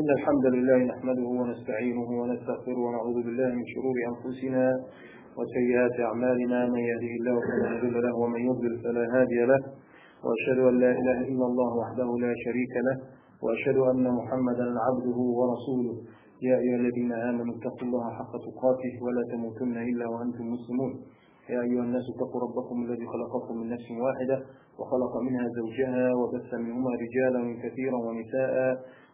إن الحمد لله نحمده ونستعينه ونستغفره ونعوذ بالله من شرور أنفسنا وسيئات أعمالنا. من يهده الله فلا مضل له ومن يضلل فلا هادي له. وأشهد أن لا إله إلا الله وحده لا شريك له. وأشهد أن محمدا عبده ورسوله. يا أيها الذين آمنوا اتقوا الله حق تقاته ولا تموتن إلا وأنتم مسلمون. يا أيها الناس اتقوا ربكم الذي خلقكم من نفس واحدة وخلق منها زوجها وبث منهما رجالا كثيرا ونساء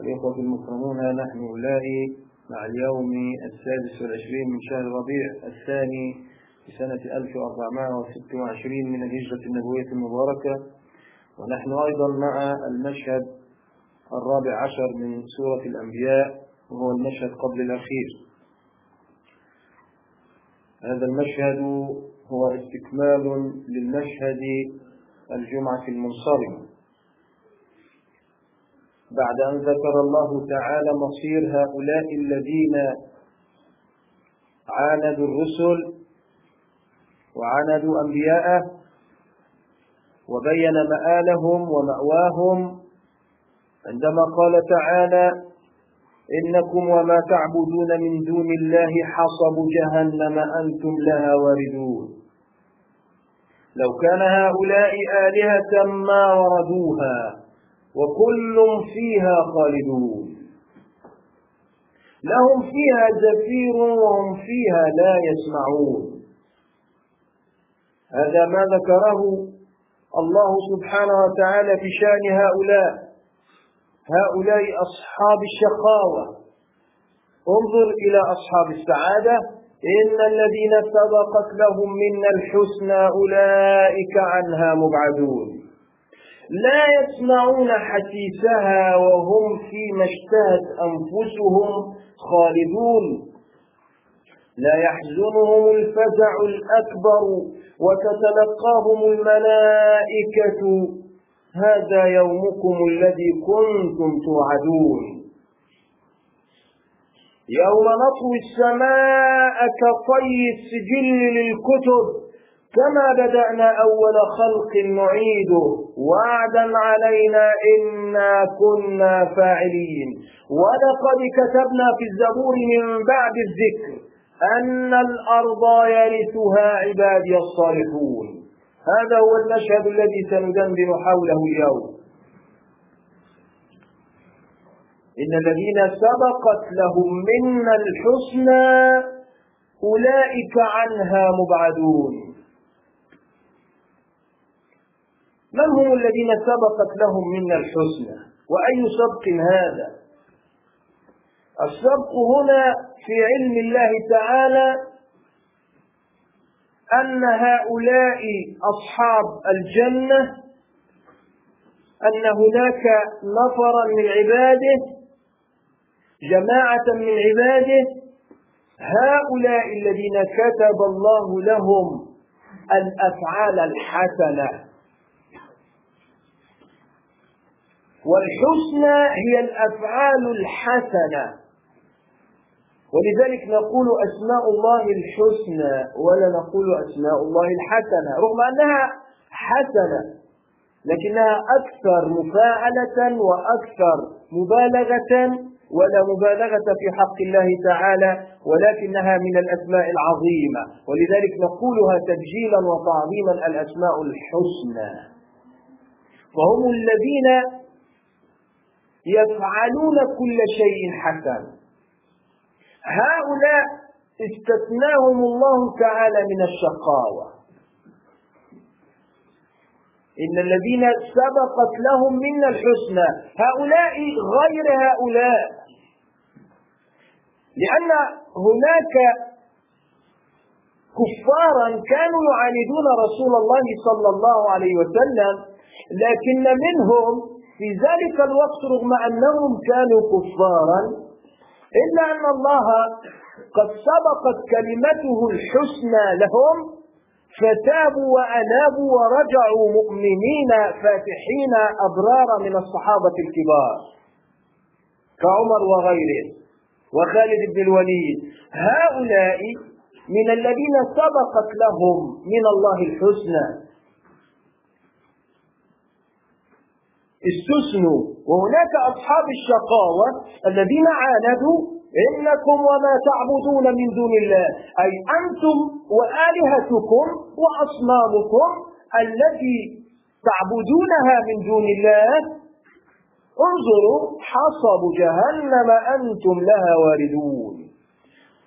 الإخوة المكرمون نحن أولئي مع اليوم السادس والعشرين من شهر ربيع الثاني في سنة 1426 من الهجرة النبوية المباركة. ونحن أيضا مع المشهد الرابع عشر من سورة الأنبياء وهو المشهد قبل الأخير. هذا المشهد هو استكمال للمشهد الجمعة المنصرمة بعد أن ذكر الله تعالى مصير هؤلاء الذين عاندوا الرسل وعاندوا أنبياءه وبين مآلهم ومأواهم عندما قال تعالى إنكم وما تعبدون من دون الله حصب جهنم أنتم لها واردون. لو كان هؤلاء آلهة ما وردوها وكل فيها خالدون. لهم فيها زفير وهم فيها لا يسمعون. هذا ما ذكره الله سبحانه وتعالى في شأن هؤلاء. هؤلاء أصحاب الشقاوة. انظر إلى أصحاب السعادة. إن الذين سبقت لهم منا الحسنى أولئك عنها مبعدون. لا يسمعون حسيسها وهم فيما اشتهت أنفسهم خالدون. لا يحزنهم الفزع الأكبر وتتلقاهم الملائكة. هذا يومكم الذي كنتم توعدون. يوم نطوي السماء كطي السجل للكتب. كما بدأنا أول خلق نعيده وعدا علينا إنا كنا فاعلين. ولقد كتبنا في الزبور من بعد الذكر أن الأرض يرثها عبادي الصالحون. هذا هو المشهد الذي سندندن حوله اليوم. إن الذين سبقت لهم منا الحسنى أولئك عنها مبعدون. من هم الذين سبقت لهم منا الحسنى؟ وأي سبق هذا؟ السبق هنا في علم الله تعالى أن هؤلاء أصحاب الجنة أن هناك نفرا من عباده جماعة من عباده هؤلاء الذين كتب الله لهم الأفعال الحسنة. والحسنى هي الأفعال الحسنة. ولذلك نقول أسماء الله الحسنى ولا نقول أسماء الله الحسنة رغم أنها حسنة لكنها أكثر مفاعلة وأكثر مبالغة ولا مبالغة في حق الله تعالى ولكنها من الأسماء العظيمة. ولذلك نقولها تبجيلا وتعظيما الأسماء الحسنى. فهم الذين يفعلون كل شيء حسن. هؤلاء استثناهم الله تعالى من الشقاوة. إن الذين سبقت لهم منا الحسنى هؤلاء غير هؤلاء. لأن هناك كفارا كانوا يعاندون رسول الله صلى الله عليه وسلم لكن منهم في ذلك الوقت رغم أنهم كانوا كفارا إلا أن الله قد سبقت كلمته الحسنى لهم فتابوا وأنابوا ورجعوا مؤمنين فاتحين أبرارا من الصحابة الكبار. كعمر وغيره وخالد بن الوليد هؤلاء من الذين سبقت لهم من الله الحسنى. استثنوا. وهناك أصحاب الشقاوة الذين عاندوا إنكم وما تعبدون من دون الله. أي أنتم وآلهتكم وأصنامكم التي تعبدونها من دون الله. انظروا حصب جهنم أنتم لها واردون.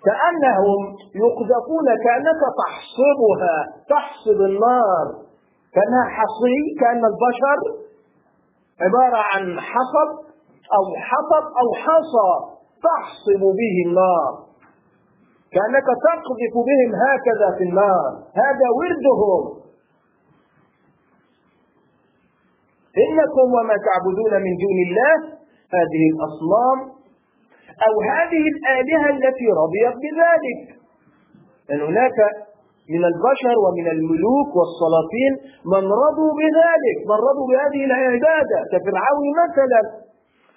كأنهم يقذفون كأنك تحصبها تحصب النار. كأنها حصي كأن البشر عبارة عن حصب أو حطب أو حصى تحصب به النار. كأنك تقذف بهم هكذا في النار. هذا وردهم. إنكم وما تعبدون من دون الله. هذه الأصنام أو هذه الآلهة التي رضيت بذلك. أن هناك من البشر ومن الملوك والسلاطين من رضوا بذلك من رضوا بهذه العبادة. كفرعون مثلا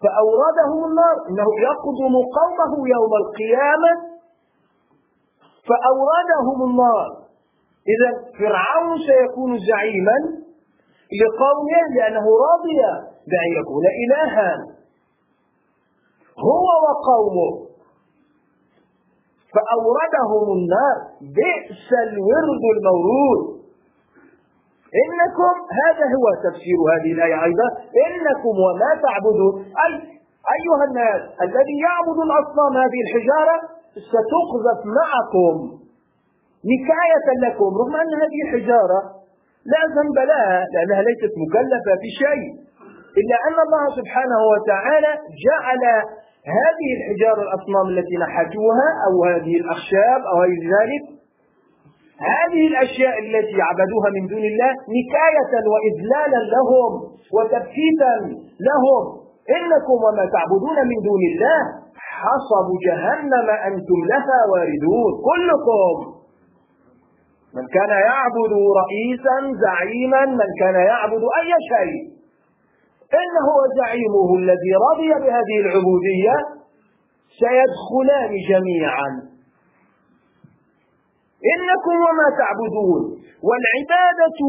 فأوردهم النار. إنه يقدم قومه يوم القيامة. فأوردهم النار. إذا فرعون سيكون زعيما لقومه لأنه رضي بأن يكون إلها. هو وقومه. فأوردهم النار. بئس الورد المورود. إنكم هذا هو تفسير هذه الآية أيضا. إنكم وما تعبدون. أي أيها الناس الذي يعبد الأصنام هذه الحجارة ستقذف معكم. نكاية لكم. رغم أن هذه الحجارة لا ذنب لها لأنها ليست مكلفة في شيء إلا أن الله سبحانه وتعالى جعل هذه الحجارة الأصنام التي نحتوها أو هذه الأخشاب أو غير ذلك هذه الأشياء التي عبدوها من دون الله نكاية وإذلالا لهم وتبكيتا لهم. إنكم وما تعبدون من دون الله حصب جهنم أنتم لها واردون. كلكم من كان يعبد رئيسا زعيما من كان يعبد أي شيء. إنه وزعيمه الذي رضي بهذه العبودية سيدخلان جميعا. إنكم وما تعبدون والعبادة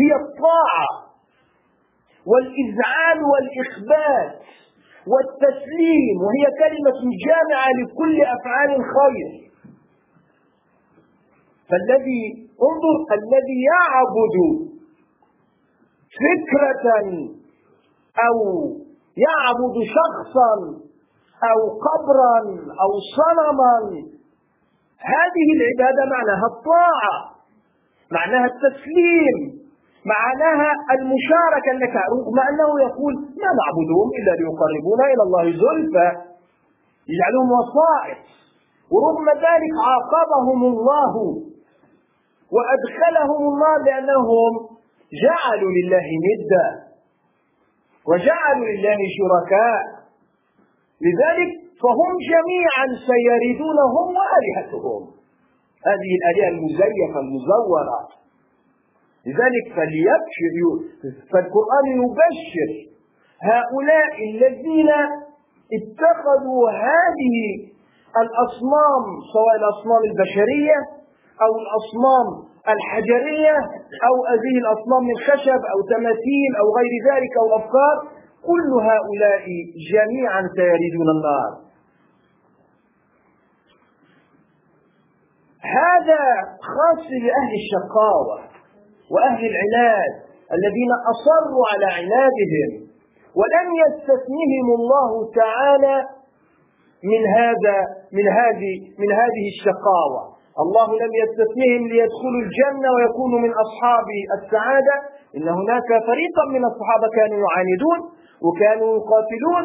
هي الطاعة والإذعان والإخبات والتسليم وهي كلمة جامعة لكل أفعال خير. فالذي انظر الذي يعبد فكرة أو يعبد شخصا أو قبرا أو صنما. هذه العبادة معناها الطاعة معناها التسليم معناها المشاركة لك رغم أنه يقول ما نعبدهم إلا ليقربونا إلى الله زلفى. يجعلهم وسائط ورغم ذلك عاقبهم الله وأدخلهم الله لأنهم جعلوا لله ندا وجعلوا لله شركاء. لذلك فهم جميعا سيردون هم وآلهتهم. هذه الآلهة المزيفة المزورة. لذلك فليبشر فالقرآن يبشر هؤلاء الذين اتخذوا هذه الأصنام سواء الأصنام البشرية أو الأصنام الحجرية أو هذه الأصنام من خشب أو تماثيل أو غير ذلك أو أفكار كل هؤلاء جميعا سيردون النار. هذا خاص لأهل الشقاوة وأهل العناد الذين أصروا على عنادهم ولم يستثنهم الله تعالى من هذا من هذه من هذه الشقاوة. الله لم يستثنهم ليدخلوا الجنة ويكونوا من أصحاب السعادة. إن هناك فريقا من الصحابة كانوا يعاندون وكانوا يقاتلون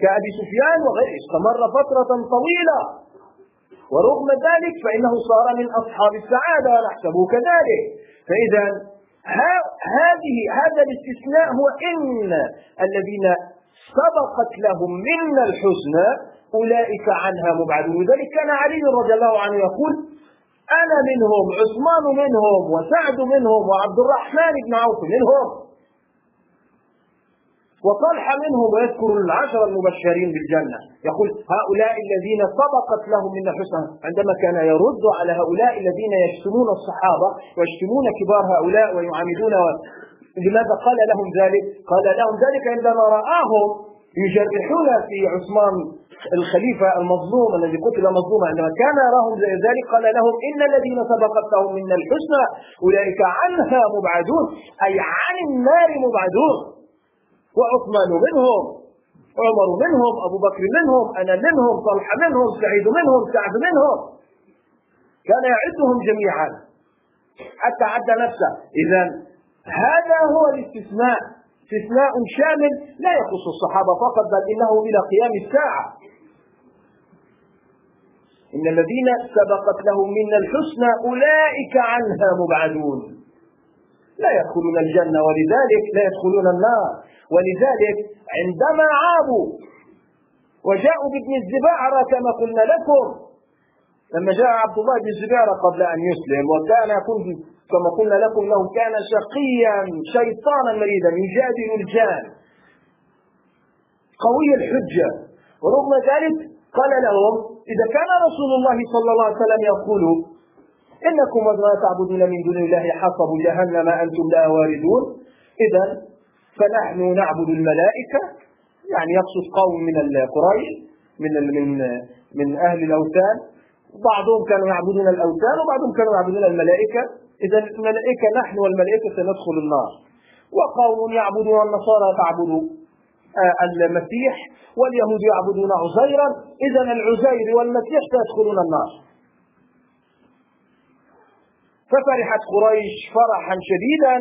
كأبي سفيان وغيره. استمر فترة طويلة. ورغم ذلك فإنه صار من أصحاب السعادة. ونحسبه كذلك. فإذا هذه هذا الاستثناء هو إن الذين سبقت لهم منا الحسنى أولئك عنها مبعدون. لذلك كان علي رضي الله عنه يقول أنا منهم عثمان منهم وسعد منهم وعبد الرحمن بن عوف منهم. وطلحة منهم ويذكر العشر المبشرين بالجنة. يقول هؤلاء الذين سبقت لهم من الحسنى عندما كان يرد على هؤلاء الذين يشتمون الصحابة ويشتمون كبار هؤلاء ويعاملون لماذا قال لهم ذلك؟ قال لهم ذلك عندما رآهم يجرحون في عثمان الخليفة المظلوم الذي قتل مظلوما عندما كان يراهم ذلك قال لهم إن الذين سبقت لهم من الحسنى أولئك عنها مبعدون أي عن النار مبعدون. وعثمان منهم عمر منهم أبو بكر منهم أنا منهم طلحة منهم سعيد منهم سعد منهم. كان يعدهم جميعا. حتى عد نفسه. إذا هذا هو الاستثناء. استثناء شامل لا يخص الصحابة فقط بل إنه إلى قيام الساعة. إن الذين سبقت لهم منا الحسنى أولئك عنها مبعدون. لا يدخلون الجنة ولذلك لا يدخلون النار. ولذلك عندما عابوا وجاءوا بابن الزباعرة كما قلنا لكم لما جاء عبد الله بن الزبيرة قبل أن يسلم وكان يكون كما قلنا لكم له كان شقيا شيطانا مريدا يجادل الجان. قوي الحجة. ورغم ذلك قال لهم إذا كان رسول الله صلى الله عليه وسلم يقول إنكم وما تعبدون من دون الله حصب جهنم أنتم لا واردون. إذا فنحن نعبد الملائكة يعني يقصد قوم من قريش من من من أهل الأوثان. بعضهم كانوا يعبدون الأوثان وبعضهم كانوا يعبدون الملائكة. إذا الملائكة نحن والملائكة سندخل النار. وقوم يعبدون النصارى تعبد آه، المسيح واليهود يعبدون عزيرا. إذا العزير والمسيح سيدخلون النار. ففرحت قريش فرحا شديدا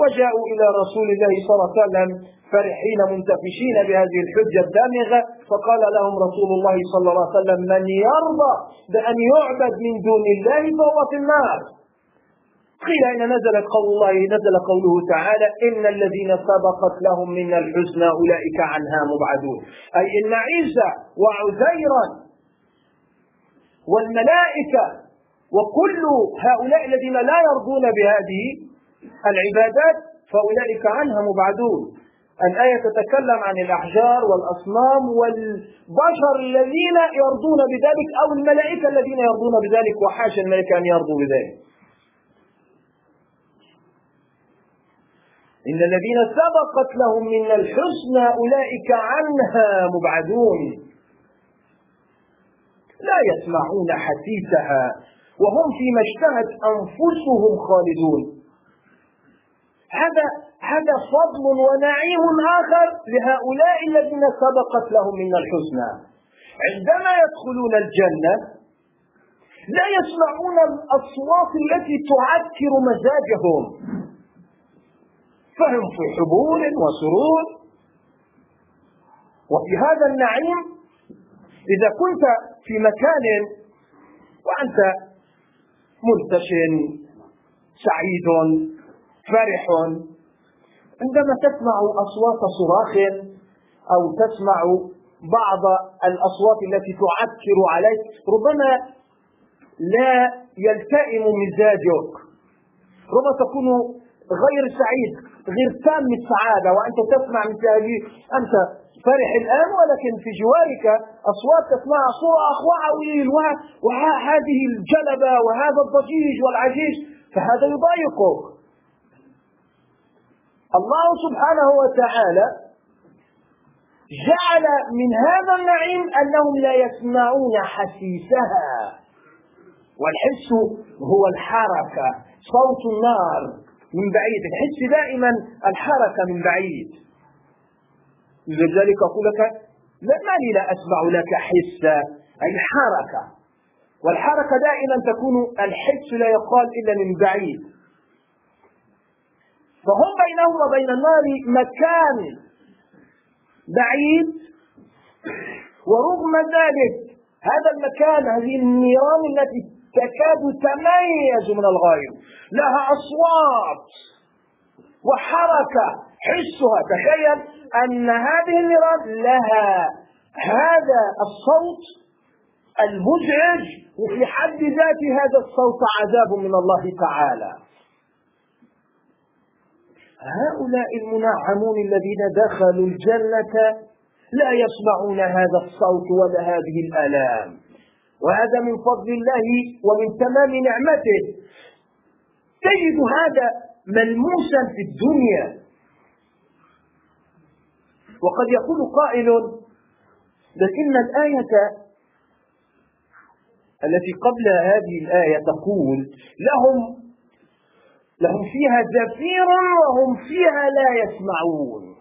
وجاءوا إلى رسول الله صلى الله عليه وسلم فرحين منتفشين بهذه الحجة الدامغة. فقال لهم رسول الله صلى الله عليه وسلم من يرضى بأن يعبد من دون الله فهو في النار؟ قيل إن نزلت قول الله نزل قوله تعالى إن الذين سبقت لهم من الحسنى أولئك عنها مبعدون. أي إن عيسى وعزيرا والملائكة وكل هؤلاء الذين لا يرضون بهذه العبادات فأولئك عنها مبعدون. الآية تتكلم عن الأحجار والأصنام والبشر الذين يرضون بذلك أو الملائكة الذين يرضون بذلك وحاشا الملائكة أن يرضوا بذلك. إن الذين سبقت لهم من الحسنى أولئك عنها مبعدون. لا يسمعون حسيسها وهم فيما اشتهت أنفسهم خالدون. هذا هذا فضل ونعيم آخر لهؤلاء الذين سبقت لهم من الحسنى. عندما يدخلون الجنة لا يسمعون الأصوات التي تعكر مزاجهم. فهم في حبول وسرور. وفي هذا النعيم إذا كنت في مكان وأنت منتشن سعيد فرح عندما تسمع أصوات صراخ أو تسمع بعض الأصوات التي تعكر عليك ربما لا يلتئم مزاجك ربما تكون غير سعيد. غير تام السعادة وأنت تسمع مثل هذه أنت فرح الآن ولكن في جوارك أصوات تسمعها صراخ وعويل وهذه الجلبة وهذا الضجيج والعجيج فهذا يضايقك الله سبحانه وتعالى جعل من هذا النعيم أنهم لا يسمعون حسيسها. والحس هو الحركة صوت النار. من بعيد. تحس دائما الحركة من بعيد. لذلك أقول لك لا مالي لا أسمع لك حسا أي حركة والحركة دائما تكون الحس لا يقال إلا من بعيد. فهم بينهم وبين النار مكان بعيد. ورغم ذلك هذا المكان هذه النيران التي تكاد تميز من الغير لها أصوات وحركة حسها. تخيل أن هذه النيران لها هذا الصوت المزعج وفي حد ذات هذا الصوت عذاب من الله تعالى. هؤلاء المنعمون الذين دخلوا الجنة لا يسمعون هذا الصوت ولا هذه الآلام. وهذا من فضل الله ومن تمام نعمته. تجد هذا ملموسا في الدنيا. وقد يقول قائل بل إن الآية التي قبل هذه الآية تقول لهم لهم فيها زفير وهم فيها لا يسمعون.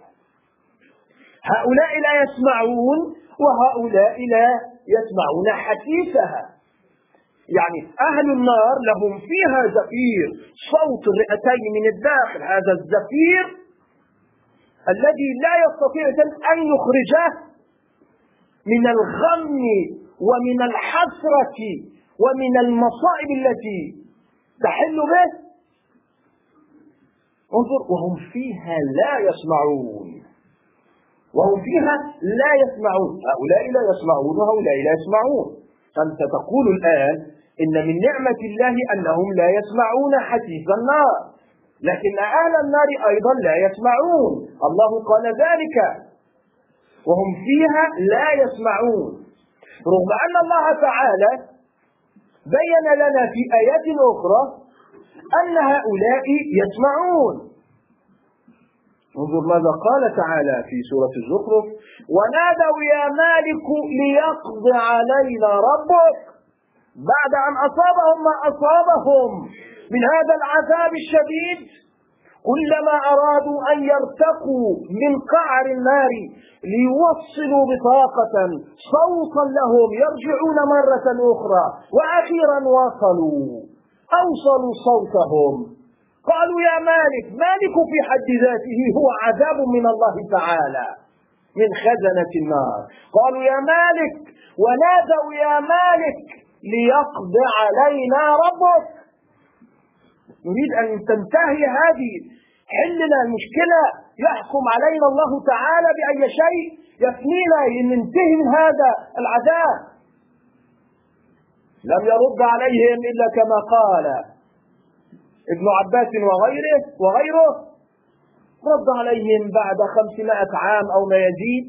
هؤلاء لا يسمعون وهؤلاء لا يسمعون حديثها. يعني أهل النار لهم فيها زفير. صوت الرئتين من الداخل هذا الزفير الذي لا يستطيع أن يخرجه من الغم ومن الحسرة ومن المصائب التي تحل به. انظر وهم فيها لا يسمعون. وهم فيها لا يسمعون. هؤلاء لا يسمعون وهؤلاء لا يسمعون. أنت تقول الآن إن من نعمة الله أنهم لا يسمعون حديث النار. لكن أهل النار أيضا لا يسمعون. الله قال ذلك. وهم فيها لا يسمعون. رغم أن الله تعالى بين لنا في آيات أخرى أن هؤلاء يسمعون. انظر ماذا قال تعالى في سورة الزخرف ونادوا يا مالك ليقض علينا ربك بعد أن أصابهم ما أصابهم من هذا العذاب الشديد. كلما أرادوا أن يرتقوا من قعر النار ليوصلوا بطاقة صوتا لهم يرجعون مرة أخرى وأخيرا وصلوا أوصلوا صوتهم. قالوا يا مالك مالك في حد ذاته هو عذاب من الله تعالى من خزنة النار. قالوا يا مالك ونادوا يا مالك ليقض علينا ربك. نريد أن تنتهي هذه حلنا المشكلة يحكم علينا الله تعالى بأي شيء؟ يفنينا ننتهي من هذا العذاب. لم يرد عليهم إلا كما قال. ابن عباس وغيره وغيره رد عليهم بعد خمسمائة عام أو ما يزيد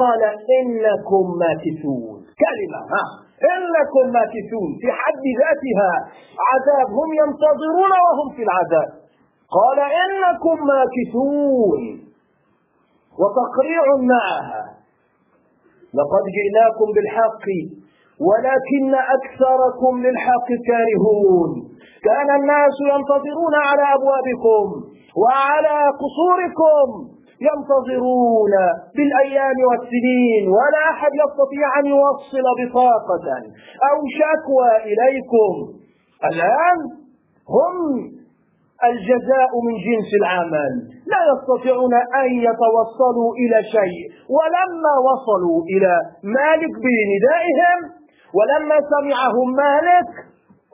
قال إنكم ماكثون كلمة ها إنكم ماكثون في حد ذاتها عذاب هم ينتظرون وهم في العذاب. قال إنكم ماكثون وتقريع معها. لقد جئناكم بالحق ولكن أكثركم للحق كارهون. كان الناس ينتظرون على أبوابكم وعلى قصوركم ينتظرون بالأيام والسنين ولا أحد يستطيع أن يوصل بطاقة أو شكوى إليكم. الآن هم الجزاء من جنس العمل لا يستطيعون أن يتوصلوا إلى شيء. ولما وصلوا إلى مالك بندائهم ولما سمعهم مالك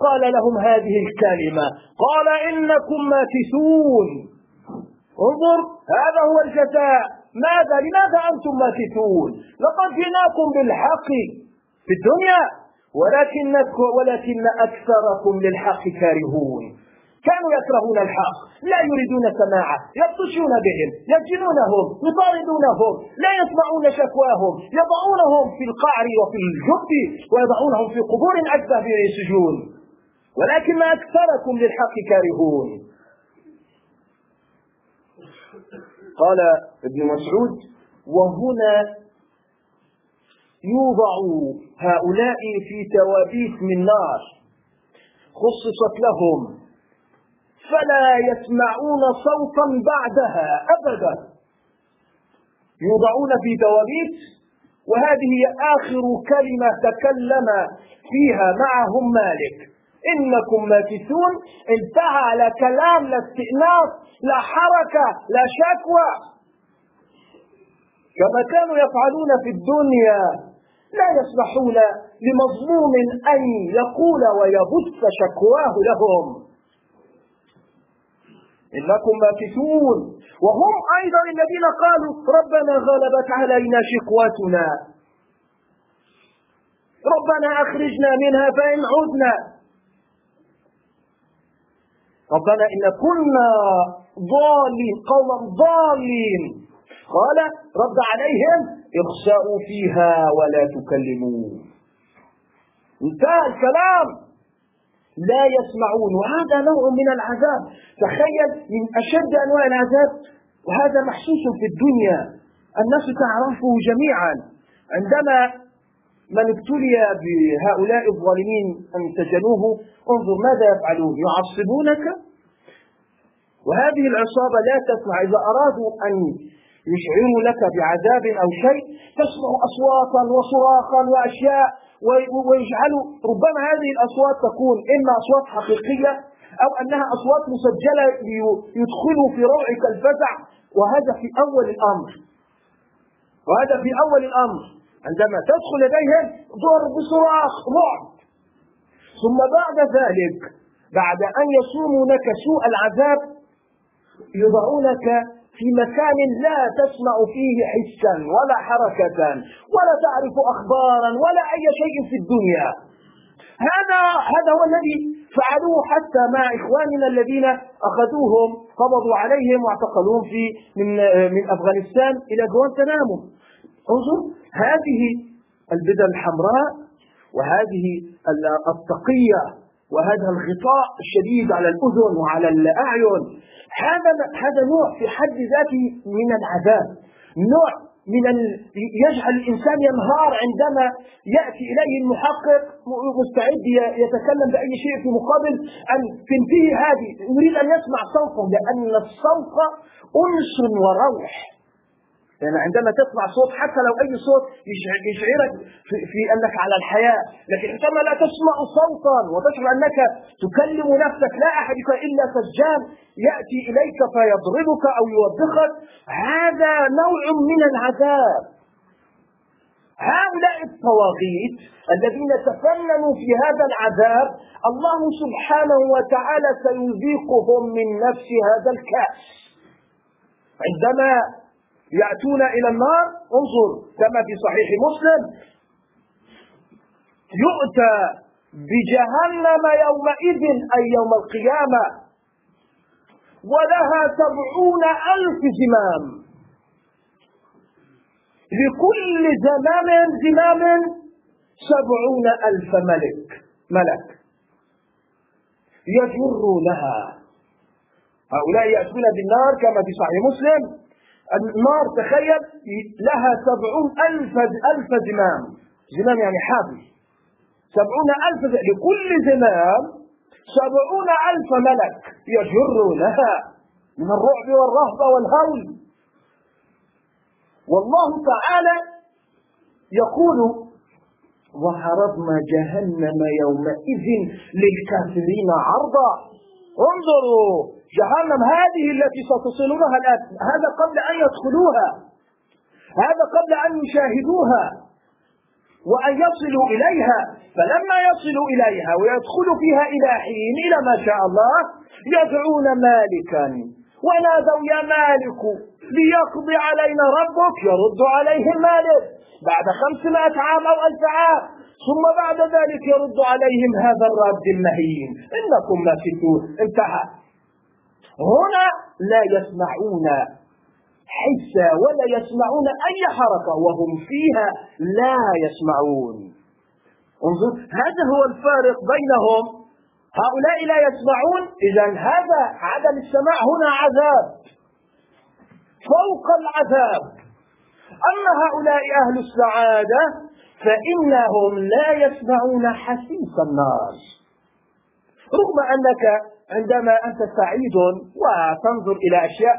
قال لهم هذه الكلمة. قال إنكم ماكثون انظر هذا هو الجزاء. ماذا؟ لماذا أنتم ماكثون لقد جئناكم بالحق في الدنيا ولكنكم ولكن أكثركم للحق كارهون. كانوا يكرهون الحق لا يريدون سماعه يبطشون بهم يسجنونهم يطاردونهم لا يسمعون شكواهم يضعونهم في القعر وفي الجب ويضعونهم في قبور أكثر في سجون ولكن أكثركم للحق كارهون. قال ابن مسعود وهنا يوضع هؤلاء في توابيت من نار خصصت لهم. فلا يسمعون صوتا بعدها أبدا. يوضعون في دواميت وهذه آخر كلمة تكلم فيها معهم مالك. إنكم ماكثون. انتهى على كلام لا استئناف لا حركة لا شكوى. كما كانوا يفعلون في الدنيا لا يسمحون لمظلوم أن يقول ويبث شكواه لهم. إنكم ماكثون. وهم أيضا الذين قالوا ربنا غلبت علينا شقوتنا ربنا أخرجنا منها فإن عدنا. ربنا إن كنا ضالين قوما ضالين. قال رد عليهم اخسأوا فيها ولا تكلمون. انتهى الكلام. لا يسمعون. وهذا نوع من العذاب. تخيل من أشد أنواع العذاب. وهذا محسوس في الدنيا. الناس تعرفه جميعا. عندما من ابتلي بهؤلاء الظالمين أن سجنوه انظر ماذا يفعلون يعصبونك؟ وهذه العصابة لا تسمع. إذا أرادوا أن يشعروا لك بعذاب أو شيء تسمع أصواتا وصراخا وأشياء ويجعلوا. ربما هذه الأصوات تكون إما أصوات حقيقية أو أنها أصوات مسجلة ليدخلوا في روعك الفزع وهذا في أول الأمر. وهذا في أول الأمر. عندما تدخل إليهم ضرب بصراخ رعب. ثم بعد ذلك بعد أن يصوموا لك سوء العذاب يضعونك في مكان لا تسمع فيه حسا ولا حركة ولا تعرف أخبارا ولا أي شيء في الدنيا. هذا هذا هو الذي فعلوه حتى مع إخواننا الذين أخذوهم قبضوا عليهم واعتقلوهم في من من أفغانستان إلى جوانتنامو. انظر هذه البدع الحمراء وهذه التقية وهذا الغطاء الشديد على الأذن وعلى الأعين. هذا هذا نوع في حد ذاته من العذاب نوع من ال... يجعل الإنسان ينهار عندما يأتي إليه المحقق مستعد يتكلم بأي شيء في مقابل أن تنتهي هذه. يريد أن يسمع صوتا لأن الصوت أنس وروح. لأن يعني عندما تسمع صوت حتى لو أي صوت يشعرك في, أنك على الحياة لكن عندما لا تسمع صوتا وتشعر أنك تكلم نفسك لا أحدك إلا سجان يأتي إليك فيضربك أو يوبخك. هذا نوع من العذاب. هؤلاء الطواغيت الذين تفننوا في هذا العذاب الله سبحانه وتعالى سيذيقهم من نفس هذا الكأس. عندما يأتون إلى النار انظر كما في صحيح مسلم. يؤتى بجهنم يومئذ أي يوم القيامة. ولها سبعون ألف زمام. لكل زمام زمام سبعون ألف ملك. ملك. يجرونها. هؤلاء يأتون بالنار كما في صحيح مسلم. النار تخيل لها سبعون ألف ألف زمام. زمام يعني حابل سبعون ألف لكل زمام سبعون ألف ملك يجرونها من الرعب والرهبة والهول. والله تعالى يقول وعرضنا جهنم يومئذ للكافرين عرضا. انظروا! جهنم هذه التي ستصلونها الآن هذا قبل أن يدخلوها هذا قبل أن يشاهدوها وأن يصلوا إليها. فلما يصلوا إليها ويدخلوا فيها إلى حين إلى ما شاء الله يدعون مالكا. ونادوا يا مالك ليقضي علينا ربك. يرد عليهم مالك. بعد خمسمائة عام أو ألف عام ثم بعد ذلك يرد عليهم هذا الرد المهين إنكم ما انتهى. هنا لا يسمعون حسا ولا يسمعون أي حركة وهم فيها لا يسمعون. انظر هذا هو الفارق بينهم. هؤلاء لا يسمعون إذا هذا عدم السماع هنا عذاب. فوق العذاب. أما هؤلاء أهل السعادة فإنهم لا يسمعون حسيس النار رغم أنك عندما أنت سعيد وتنظر إلى أشياء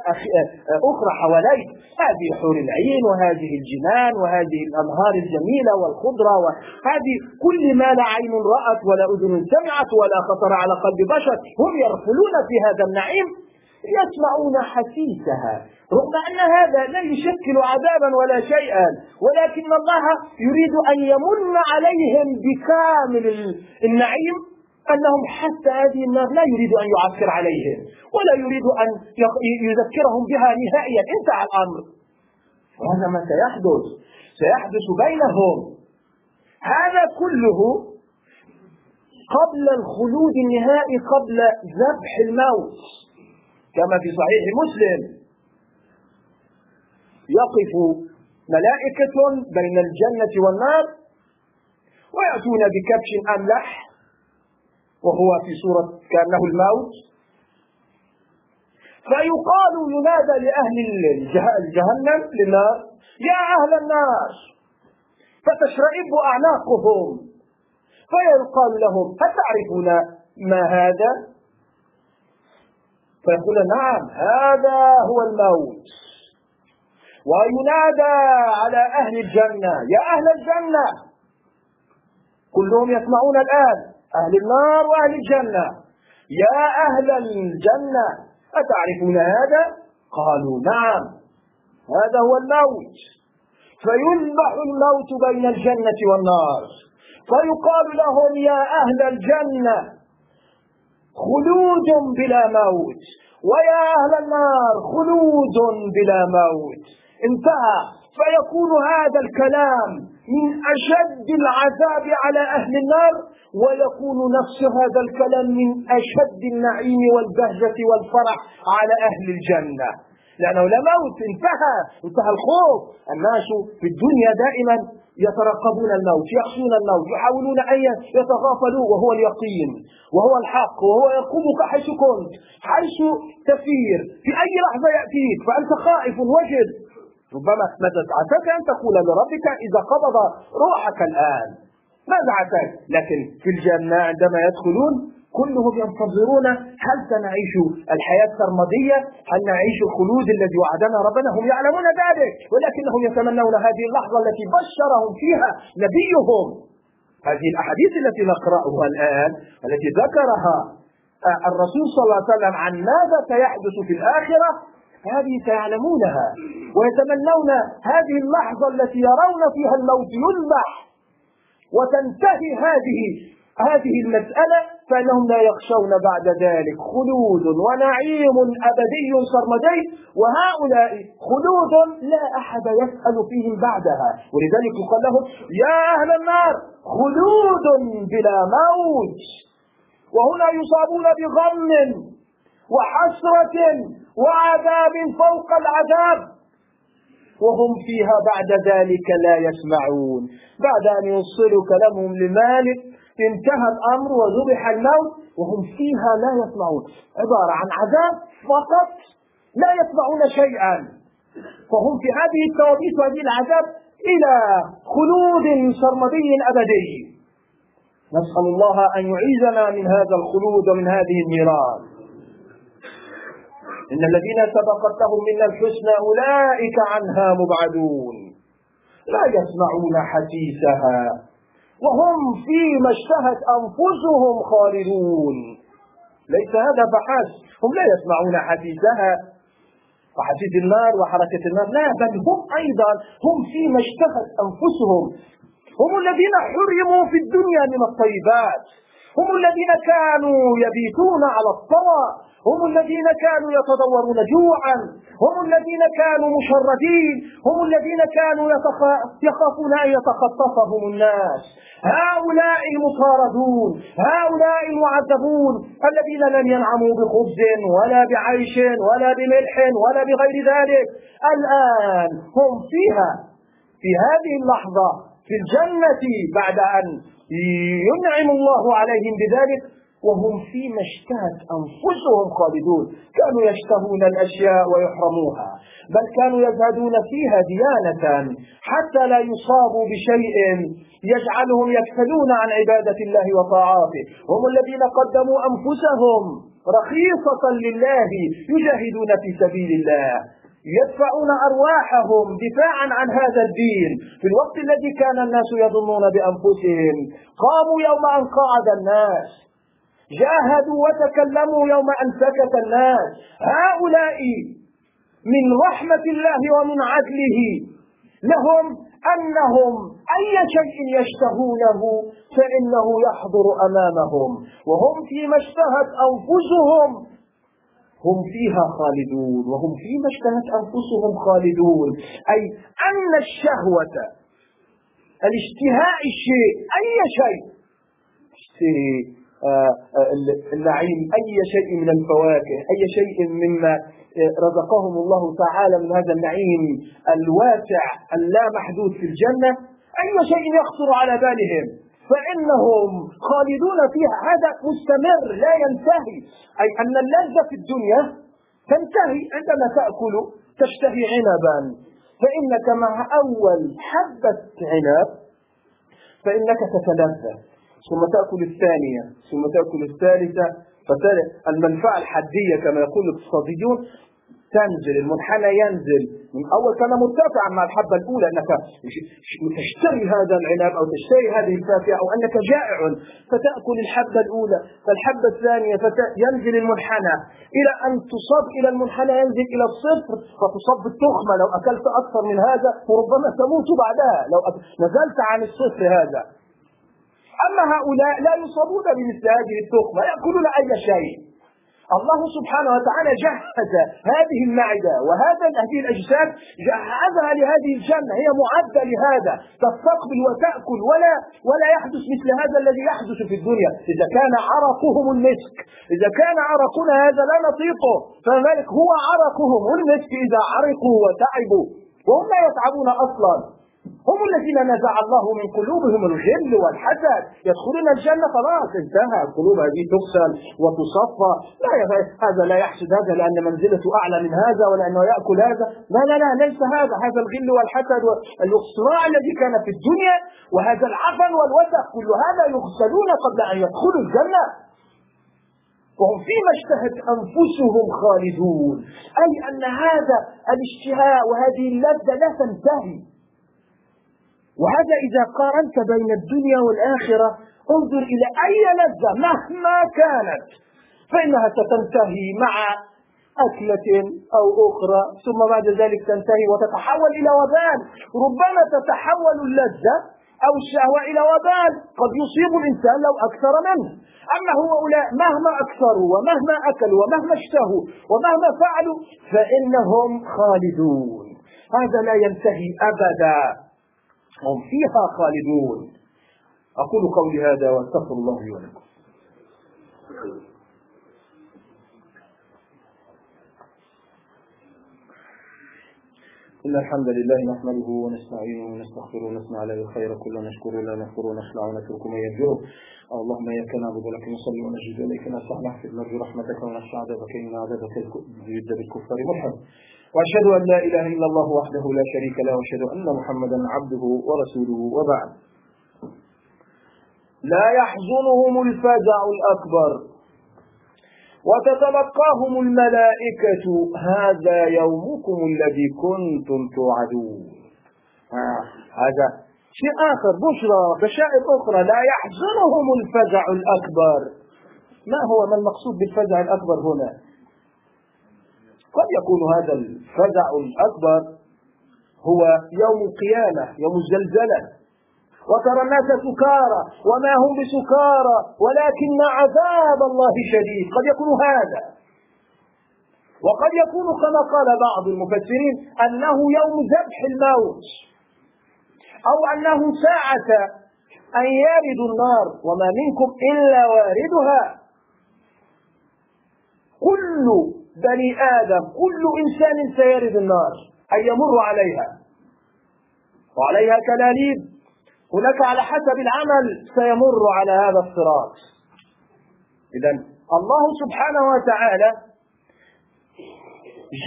أخرى حواليك هذه حور العين وهذه الجنان وهذه الأنهار الجميلة والخضرة وهذه كل ما لا عين رأت ولا أذن سمعت ولا خطر على قلب بشر هم يرفلون في هذا النعيم يسمعون حسيسها رغم أن هذا لا يشكل عذابا ولا شيئا ولكن الله يريد أن يمن عليهم بكامل النعيم أنهم حتى هذه النار لا يريد أن يعسر عليهم ولا يريد أن يذكرهم بها نهائيا انتهى الأمر. وهذا ما سيحدث. سيحدث بينهم. هذا كله قبل الخلود النهائي قبل ذبح الموت. كما في صحيح مسلم. يقف ملائكة بين الجنة والنار ويأتون بكبش أملح. وهو في صورة كأنه الموت. فيقال ينادى لأهل الجهنم للنار يا أهل النار فتشرئب أعناقهم. فيقال لهم هل تعرفون ما هذا؟ فيقول نعم هذا هو الموت. وينادى على أهل الجنة يا أهل الجنة. كلهم يسمعون الآن. أهل النار وأهل الجنة. يا أهل الجنة أتعرفون هذا؟ قالوا نعم. هذا هو الموت. فيذبح الموت بين الجنة والنار. فيقال لهم يا أهل الجنة خلود بلا موت. ويا أهل النار خلود بلا موت. انتهى. فيكون هذا الكلام من أشد العذاب على أهل النار ويكون نفس هذا الكلام من أشد النعيم والبهجة والفرح على أهل الجنة. لأنه لا موت انتهى انتهى الخوف. الناس في الدنيا دائما يترقبون الموت يخشون الموت يحاولون أن يتغافلوا وهو اليقين وهو الحق وهو يرقبك حيث كنت حيث تسير في أي لحظة يأتيك فأنت خائف وجد ربما ماذا عساك أن تقول لربك إذا قبض روحك الآن. ماذا عساك؟ لكن في الجنة عندما يدخلون كلهم ينتظرون هل سنعيش الحياة السرمدية؟ هل نعيش الخلود الذي وعدنا ربنا؟ هم يعلمون ذلك ولكنهم يتمنون هذه اللحظة التي بشرهم فيها نبيهم. هذه الأحاديث التي نقرأها الآن التي ذكرها الرسول صلى الله عليه وسلم عن ماذا سيحدث في الآخرة؟ هذه سيعلمونها ويتمنون هذه اللحظة التي يرون فيها الموت يذبح وتنتهي هذه هذه المسألة فإنهم لا يخشون بعد ذلك خلود ونعيم أبدي سرمدي وهؤلاء خلود لا أحد يسأل فيهم بعدها. ولذلك يقال لهم يا أهل النار خلود بلا موت وهنا يصابون بغم وحسرة وعذاب فوق العذاب. وهم فيها بعد ذلك لا يسمعون. بعد أن يوصلوا كلامهم لمالك انتهى الأمر وذبح الموت وهم فيها لا يسمعون. عبارة عن عذاب فقط لا يسمعون شيئا. فهم في هذه التوابيت وهذه العذاب إلى خلود سرمدي أبدي. نسأل الله أن يعيذنا من هذا الخلود ومن هذه النيران. إن الذين سبقت لهم منا الحسنى أولئك عنها مبعدون. لا يسمعون حسيسها وهم فيما اشتهت أنفسهم خالدون. ليس هذا فحسب. هم لا يسمعون حسيسها وحسيس النار وحركة النار. لا بل هم أيضا هم فيما اشتهت أنفسهم. هم الذين حرموا في الدنيا من الطيبات. هم الذين كانوا يبيتون على الطوى. هم الذين كانوا يتضورون جوعا هم الذين كانوا مشردين هم الذين كانوا يخافون أن يتخطفهم الناس. هؤلاء المطاردون هؤلاء المعذبون الذين لم ينعموا بخبز ولا بعيش ولا بملح ولا بغير ذلك. الآن هم فيها. في هذه اللحظة في الجنة بعد أن ينعم الله عليهم بذلك وهم فيما اشتهت أنفسهم خالدون. كانوا يشتهون الأشياء ويحرموها بل كانوا يزهدون فيها ديانة حتى لا يصابوا بشيء يجعلهم يكسلون عن عبادة الله وطاعاته. هم الذين قدموا أنفسهم رخيصة لله يجاهدون في سبيل الله يدفعون أرواحهم دفاعا عن هذا الدين. في الوقت الذي كان الناس يظنون بأنفسهم قاموا يوم أن قعد الناس. جاهدوا وتكلموا يوم أن سكت الناس. هؤلاء من رحمة الله ومن عدله. لهم أنهم أي شيء يشتهونه فإنه يحضر أمامهم. وهم فيما اشتهت أنفسهم. هم فيها خالدون. وهم فيما اشتهت أنفسهم خالدون. أي أن الشهوة الاشتهاء الشيء أي شيء. آه، النعيم أي شيء من الفواكه أي شيء مما آه، رزقهم الله تعالى من هذا النعيم الواسع اللا محدود في الجنة أي شيء يخطر على بالهم. فإنهم خالدون فيها. هذا مستمر لا ينتهي. أي أن اللذة في الدنيا تنتهي عندما تأكل تشتهي عنبا. فإنك مع أول حبة عنب فإنك تتلذذ. ثم تأكل الثانية ثم تأكل الثالثة المنفعة الحدية كما يقول الاقتصاديون تنزل المنحنى ينزل. من أول كان مرتفعا مع الحبة الأولى أنك تشتري هذا العنب أو تشتري هذه الفاكهة أو أنك جائع فتأكل الحبة الأولى فالحبة الثانية ينزل المنحنى. إلى أن تصاب إلى المنحنى ينزل إلى الصفر فتصاب بالتخمه لو أكلت أكثر من هذا وربما تموت بعدها. لو نزلت عن الصفر هذا. أما هؤلاء لا يصابون بمثل هذه التخمة يأكلون أي شيء. الله سبحانه وتعالى جهز هذه المعدة وهذا هذه الأجساد جهزها لهذه الجنة هي معدة لهذا. تستقبل وتأكل ولا ولا يحدث مثل هذا الذي يحدث في الدنيا. إذا كان عرقهم المسك إذا كان عرقنا هذا لا نطيقه. فذلك هو عرقهم المسك إذا عرقوا وتعبوا. وهم لا يتعبون أصلا. هم الذين نزع الله من قلوبهم الغل والحسد. يدخلون الجنة خلاص انتهى القلوب هذه تغسل وتصفى. لا هذا لا يحسد. هذا لأن منزلته أعلى من هذا ولأنه يأكل هذا. لا لا لا ليس هذا. هذا الغل والحسد والصراع الذي كان في الدنيا وهذا العفن والوسخ. كل هذا يغسلون قبل أن يدخلوا الجنة. وهم فيما اشتهت أنفسهم خالدون. أي أن هذا الاشتهاء وهذه اللذة لا تنتهي. وهذا إذا قارنت بين الدنيا والآخرة انظر إلى أي لذة مهما كانت فإنها ستنتهي مع أكلة أو أخرى ثم بعد ذلك تنتهي وتتحول إلى وبال. ربما تتحول اللذة أو الشهوة إلى وبال. قد يصيب الإنسان لو أكثر منه. أما هؤلاء مهما أكثروا ومهما أكلوا ومهما اشتهوا ومهما فعلوا فإنهم خالدون. هذا لا ينتهي أبدا. هم فيها خالدون. أقول قولي هذا وأستغفر الله لي ولكم. إن الحمد لله نحمده ونستعينه ونستغفره ونثنى عليه الخير كله نشكره لا نكفر ونخلع ونترك من يرجوه اللهم إياك نعبد ولك نصلي ونجد إليك نسأل نحفظ نرجو رحمتك ونخشى عذابك إن عذابك جد بالكفار ملحد وأشهد أن لا إله إلا الله وحده لا شريك له وأشهد أن محمدا عبده ورسوله وبعد. لا يحزنهم الفزع الأكبر. وتتلقاهم الملائكة هذا يومكم الذي كنتم توعدون. آه هذا شيء آخر بشرى بشائر أخرى. لا يحزنهم الفزع الأكبر. ما هو؟ ما المقصود بالفزع الأكبر هنا؟ قد يكون هذا الفزع الأكبر هو يوم القيامة يوم الزلزلة. وترى الناس سكارى وما هم بسكارى ولكن عذاب الله شديد. قد يكون هذا. وقد يكون كما قال بعض المفسرين أنه يوم ذبح الموت أو أنه ساعة أن يرد النار وما منكم إلا واردها. كل بني آدم كل إنسان سيرد النار أن يمر عليها. وعليها كلاليب. هناك على حسب العمل سيمر على هذا الصراط. إذا الله سبحانه وتعالى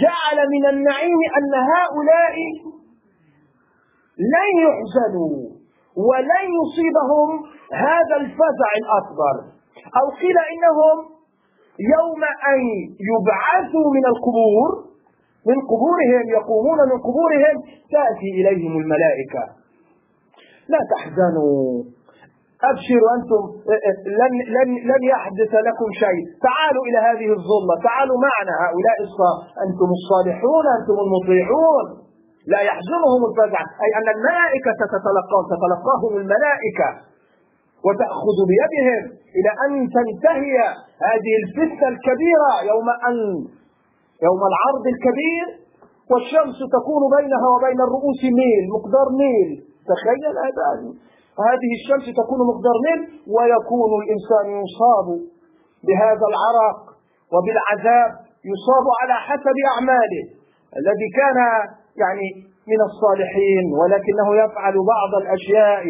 جعل من النعيم أن هؤلاء لن يحزنوا ولن يصيبهم هذا الفزع الأكبر. أو قيل إنهم يوم أن يبعثوا من القبور من قبورهم يقومون من قبورهم تأتي إليهم الملائكة. لا تحزنوا. أبشروا أنتم لن, لن, لن يحدث لكم شيء. تعالوا إلى هذه الظلمة تعالوا معنا هؤلاء أنتم الصالحون أنتم المطيعون. لا يحزنهم الفزع. أي أن الملائكة تتلقاهم تتلقاهم الملائكة. وتأخذ بيدهم إلى أن تنتهي هذه الفتنة الكبيرة يوم أن يوم العرض الكبير والشمس تكون بينها وبين الرؤوس ميل مقدار ميل. تخيل هذا. هذه الشمس تكون مقدار ميل ويكون الإنسان يصاب بهذا العرق وبالعذاب يصاب على حسب أعماله. الذي كان يعني من الصالحين ولكنه يفعل بعض الأشياء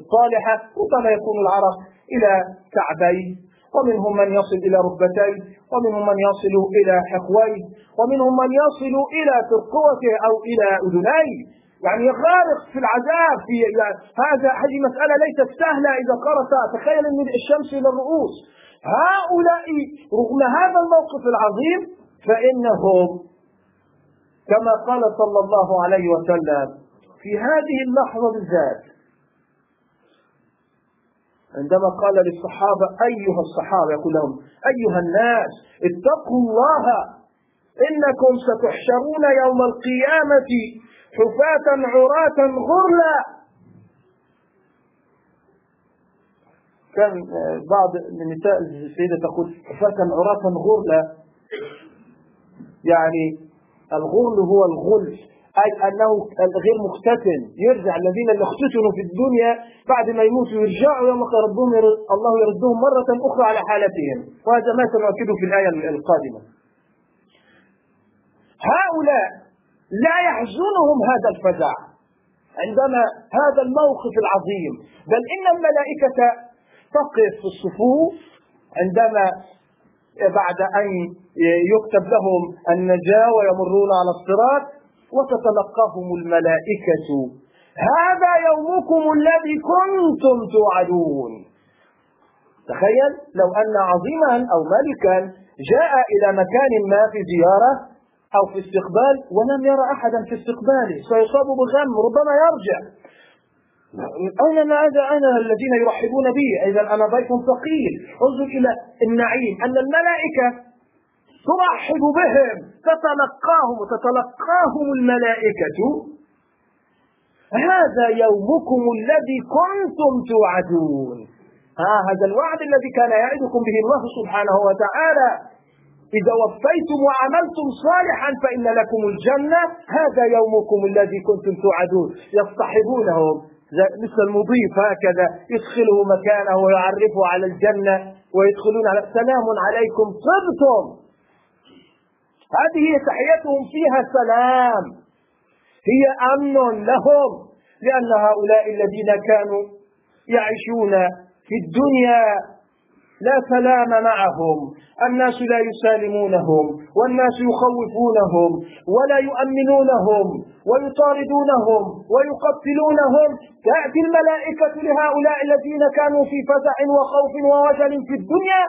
الصالحة ربما يكون العرق إلى كعبيه ومنهم من يصل إلى ركبتيه ومنهم من يصل إلى حقويه ومنهم من يصل إلى ترقوته أو إلى أذنيه يعني غارق في العذاب في هذا هذه مسألة ليست سهلة. إذا قرأت تخيل من الشمس إلى الرؤوس. هؤلاء رغم هذا الموقف العظيم فإنهم كما قال صلى الله عليه وسلم في هذه اللحظة بالذات. عندما قال للصحابة أيها الصحابة يقول لهم أيها الناس اتقوا الله إنكم ستحشرون يوم القيامة حفاة عراة غرلا. كان بعض النساء السيدة تقول حفاة عراة غرلا. يعني الغرل هو الغلف أي أنه غير مختتن يرجع الذين اللي اختتنوا في الدنيا بعد ما يموتوا يرجعوا يوم ربهم الله يردهم مرة أخرى على حالتهم. وهذا ما سنؤكده في الآية القادمة. هؤلاء لا يحزنهم هذا الفزع. عندما هذا الموقف العظيم. بل إن الملائكة تقف في الصفوف عندما بعد أن يكتب لهم النجاة ويمرون على الصراط وتتلقاهم الملائكة. هذا يومكم الذي كنتم توعدون. تخيل لو أن عظيما أو ملكا جاء إلى مكان ما في زيارة أو في استقبال ولم يرى أحدا في استقباله. سيصاب بغم ربما يرجع. أين ماذا أنا الذين يرحبون بي؟ إذا أنا ضيف ثقيل. انظر إلى النعيم أن الملائكة ترحب بهم. تتلقاهم وتتلقاهم الملائكة. هذا يومكم الذي كنتم توعدون. ها هذا الوعد الذي كان يعدكم به الله سبحانه وتعالى. إذا وفيتم وعملتم صالحا فإن لكم الجنة. هذا يومكم الذي كنتم توعدون. يصطحبونهم. مثل المضيف هكذا يدخله مكانه ويعرفه على الجنة ويدخلون على سلام عليكم طبتم. هذه تحيتهم فيها سلام. هي أمن لهم لأن هؤلاء الذين كانوا يعيشون في الدنيا لا سلام معهم. الناس لا يسالمونهم والناس يخوفونهم ولا يؤمنونهم ويطاردونهم ويقتلونهم. تأتي الملائكة لهؤلاء الذين كانوا في فزع وخوف ووجل في الدنيا.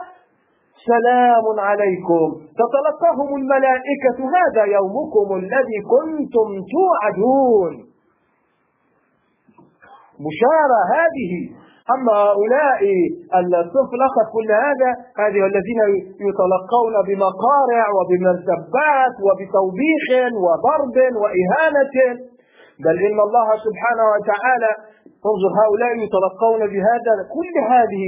سلام عليكم. تتلقاهم الملائكة. هذا يومكم الذي كنتم توعدون. بشارة هذه. أما هؤلاء الآخر كل هذا هذه الذين يتلقون بمقارع وبمرتبات وبتوبيخ وضرب وإهانة. بل إن الله سبحانه وتعالى انظر هؤلاء يتلقون بهذا كل هذه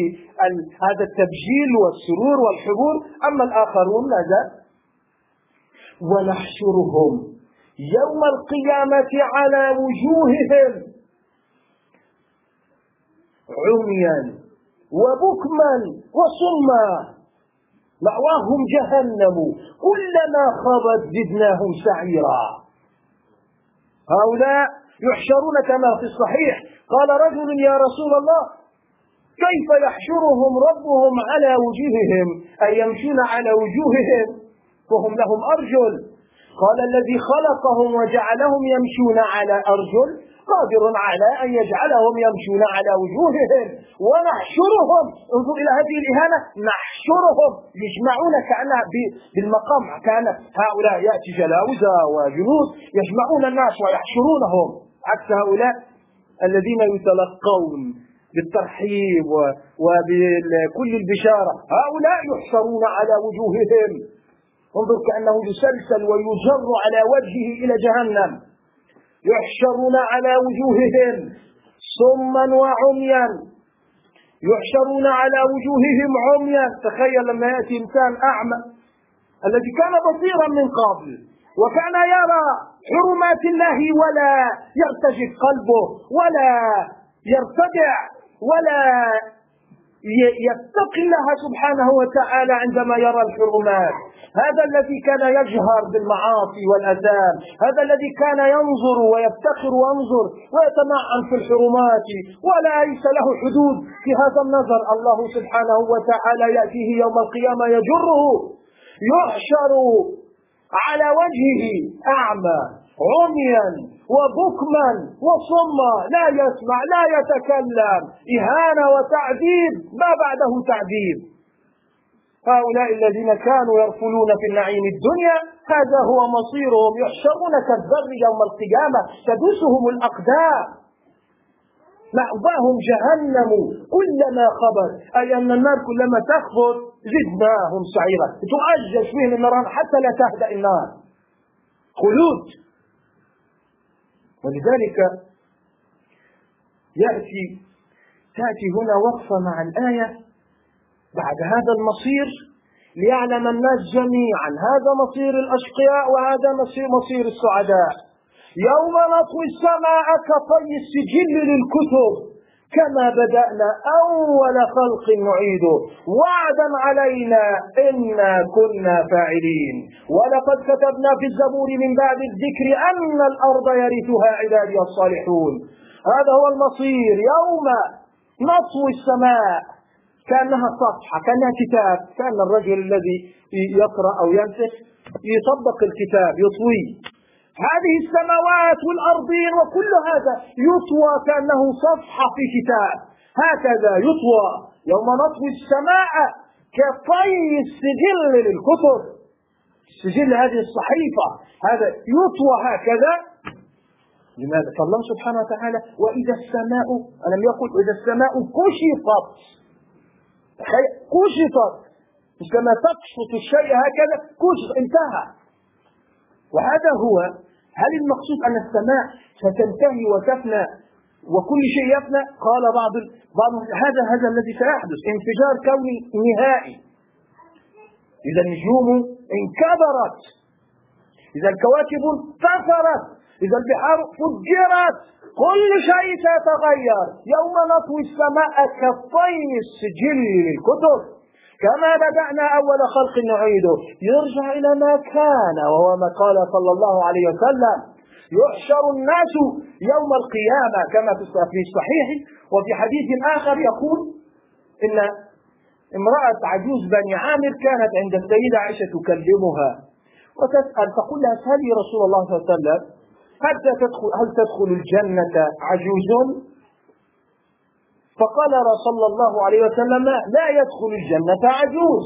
هذا التبجيل والسرور والحبور. أما الآخرون ماذا؟ ونحشرهم يوم القيامة على وجوههم. عميا وبكما وصما. مأواهم جهنم كلما خبت زدناهم سعيرا. هؤلاء يحشرون كما في الصحيح. قال رجل يا رسول الله كيف يحشرهم ربهم على وجوههم؟ أي يمشون على وجوههم؟ وهم لهم أرجل. قال الذي خلقهم وجعلهم يمشون على أرجل. قادر على أن يجعلهم يمشون على وجوههم. ونحشرهم. انظر إلى هذه الإهانة. نحشرهم. يجمعون كأنها بالمقام. كأن هؤلاء يأتي جلاوزة وجنود. يجمعون الناس ويحشرونهم. عكس هؤلاء الذين يتلقون بالترحيب وبكل البشارة. هؤلاء يحشرون على وجوههم. انظر كأنه يسلسل ويجر على وجهه إلى جهنم. يحشرون على وجوههم صما وعميا. يحشرون على وجوههم عميا. تخيل لما يأتي إنسان أعمى الذي كان بصيرا من قبل وكان يرى حرمات الله ولا يرتجف قلبه ولا يرتدع ولا يتقي الله سبحانه وتعالى عندما يرى الحرمات هذا الذي كان يجهر بالمعاصي والأثام هذا الذي كان ينظر ويفتخر وينظر ويتمعن في الحرمات ولا ليس له حدود. في هذا النظر الله سبحانه وتعالى يأتيه يوم القيامة يجره يحشر على وجهه أعمى عميا وبكما وصما لا يسمع لا يتكلم. إهانة وتعذيب ما بعده تعذيب. هؤلاء الذين كانوا يرفلون في النعيم الدنيا هذا هو مصيرهم. يحشرون كالذر يوم القيامة تدوسهم الأقدام. مأواهم جهنم كلما خبر. أي أن النار كلما تخبر زدناهم سعيرا. تؤجج فيهم النار حتى لا تهدأ النار. خلود. ولذلك يأتي تأتي هنا وقفة مع الآية بعد هذا المصير ليعلم الناس جميعا. هذا مصير الأشقياء وهذا مصير مصير السعداء. يوم نطوي السماء كطي السجل للكتب. كما بدأنا أول خلق نعيده. وعدا علينا إنا كنا فاعلين. ولقد كتبنا في الزبور من بعد الذكر أن الأرض يرثها عبادي الصالحون. هذا هو المصير. يوم نطوي السماء كأنها صفحة كأنها كتاب كأن الرجل الذي يقرأ أو ينسخ يطبق الكتاب يطوي هذه السماوات والأرضين وكل هذا يطوى كأنه صفحة في كتاب. هكذا يطوى يوم نطوي السماء كطي السجل للكتب. السجل هذه الصحيفة. هذا يطوى هكذا. لماذا؟ فالله سبحانه وتعالى وإذا السماء ألم يقل إذا السماء كشطت. كشطت. مش كما تقشط الشيء هكذا كشط انتهى. وهذا هو هل المقصود أن السماء ستنتهي وتفنى وكل شيء يفنى؟ قال بعض بعض هذا هذا الذي سيحدث انفجار كوني نهائي. إذا النجوم انكبرت. إذا الكواكب انتصرت إذا البحار فجرت. كل شيء سيتغير. يوم نطوي السماء كالطين السجل للكتب. كما بدأنا أول خلق نعيده. يرجع إلى ما كان وهو ما قال صلى الله عليه وسلم. يحشر الناس يوم القيامة كما في الصحيح وفي حديث آخر يقول إن امرأة عجوز بني عامر كانت عند السيدة عائشة تكلمها وتسأل تقول لها اسألي رسول الله صلى الله عليه وسلم هل تدخل, هل تدخل الجنة عجوز فقال صلى الله عليه وسلم لا يدخل الجنة عجوز.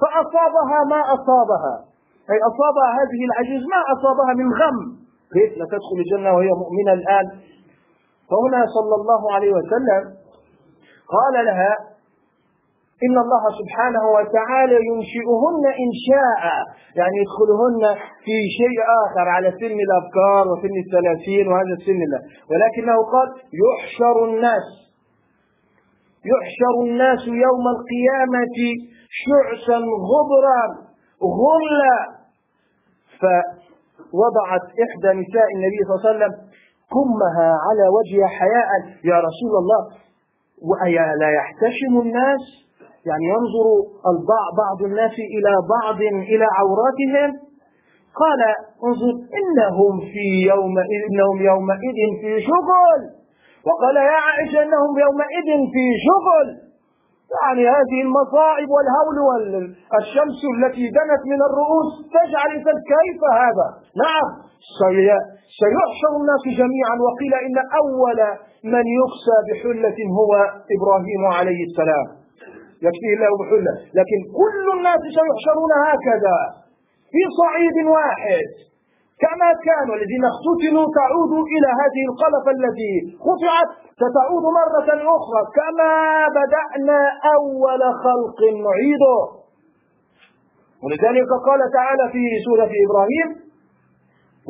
فأصابها ما أصابها. أي أصابها هذه العجوز ما أصابها من غم. كيف لا تدخل الجنة وهي مؤمنة الآن. فهنا صلى الله عليه وسلم قال لها إن الله سبحانه وتعالى ينشئهن إنشاء يعني يدخلهن في شيء آخر على سن الأفكار وسن الثلاثين وهذا السن الله ولكنه قال يحشر الناس. يحشر الناس يوم القيامة شعثا غبرا غلا. فوضعت إحدى نساء النبي صلى الله عليه وسلم كمها على وجهها حياء. يا رسول الله وأيا لا يحتشم الناس؟ يعني ينظر البعض بعض الناس إلى بعض إلى عوراتهم. قال انظر إنهم في يوم إنهم يومئذ في شغل. وقال يا عائشة إنهم يومئذ في شغل. يعني هذه المصائب والهول والشمس التي دنت من الرؤوس تجعل الإنسان كيف هذا؟ نعم. سيحشر الناس جميعا. وقيل إن أول من يخسى بحلة هو إبراهيم عليه السلام. يكفيه الله بحلة. لكن كل الناس سيحشرون هكذا في صعيد واحد. كما كان والذين اختتلوا تعود إلى هذه القلفة التي قطعت ستعود مرة أخرى كما بدأنا أول خلق نعيده. ولذلك قال تعالى في سورة إبراهيم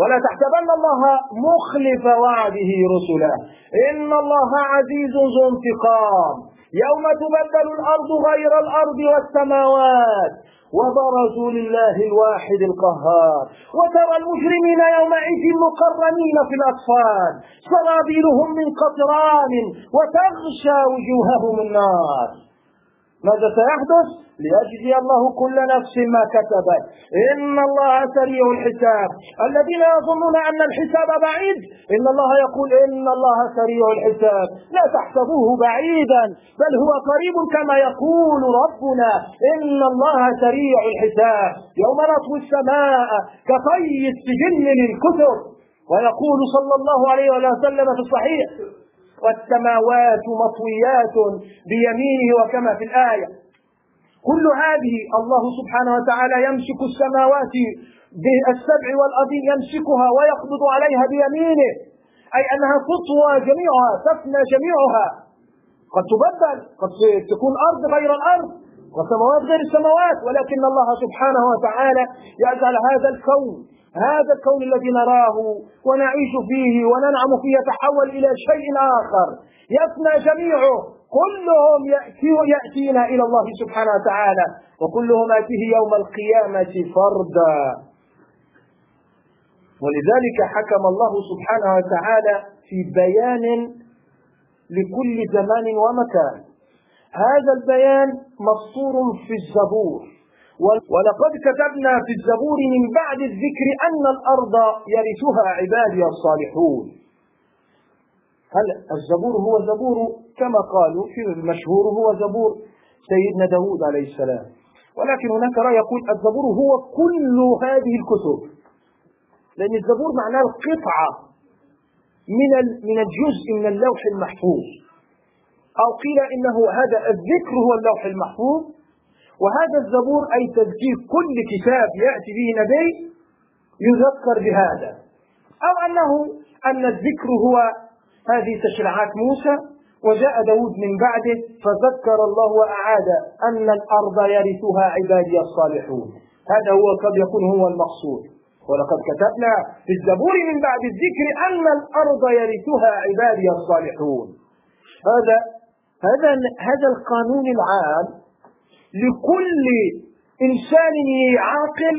ولا تحسبن الله مخلف وعده رسله إن الله عزيز ذو انتقام. يوم تبدل الأرض غير الأرض والسماوات وبرزوا لله الواحد القهار. وترى المجرمين يومئذ مقرنين في الأطفال سرابيلهم من قطران وتغشى وجوههم النار. ماذا سيحدث؟ ليجزي الله كل نفس ما كسبت. إن الله سريع الحساب. الذين يظنون أن الحساب بعيد إن الله يقول إن الله سريع الحساب. لا تحسبوه بعيدا بل هو قريب كما يقول ربنا. إن الله سريع الحساب. يوم نطوي السماء كطي السجن للكتب ويقول صلى الله عليه وسلم في الصحيح والسماوات مطويات بيمينه وكما في الآية. كل هذه الله سبحانه وتعالى يمسك السماوات بالسبع والأرض يمسكها ويقبض عليها بيمينه. أي أنها تطوى جميعها تفنى جميعها. قد تبدل قد تكون أرض غير الأرض وسماوات غير السماوات ولكن الله سبحانه وتعالى يجعل هذا الكون هذا الكون الذي نراه ونعيش فيه وننعم فيه يتحول إلى شيء آخر. يفنى جميعه. كلهم يأتي يأتينا إلى الله سبحانه وتعالى. وكلهم آتيه يوم القيامة فردا. ولذلك حكم الله سبحانه وتعالى في بيان لكل زمان ومكان. هذا البيان مسطور في الزبور. ولقد كتبنا في الزبور من بعد الذكر أن الأرض يرثها عبادي الصالحون. هل الزبور هو زبور؟ كما قالوا في المشهور؟ هو زبور سيدنا داود عليه السلام. ولكن هناك رأي يقول الزبور هو كل هذه الكتب. لأن الزبور معناه القطعة من من الجزء من اللوح المحفوظ. أو قيل إنه هذا الذكر هو اللوح المحفوظ. وهذا الزبور أي تذكير كل كتاب يأتي به نبي يذكر بهذا. أو أنه أن الذكر هو هذه تشريعات موسى وجاء داود من بعده فذكر الله وأعاد أن الأرض يرثها عبادي الصالحون. هذا هو قد يكون هو المقصود. ولقد كتبنا في الزبور من بعد الذكر أن الأرض يرثها عبادي الصالحون. هذا هذا هذا القانون العام لكل إنسان عاقل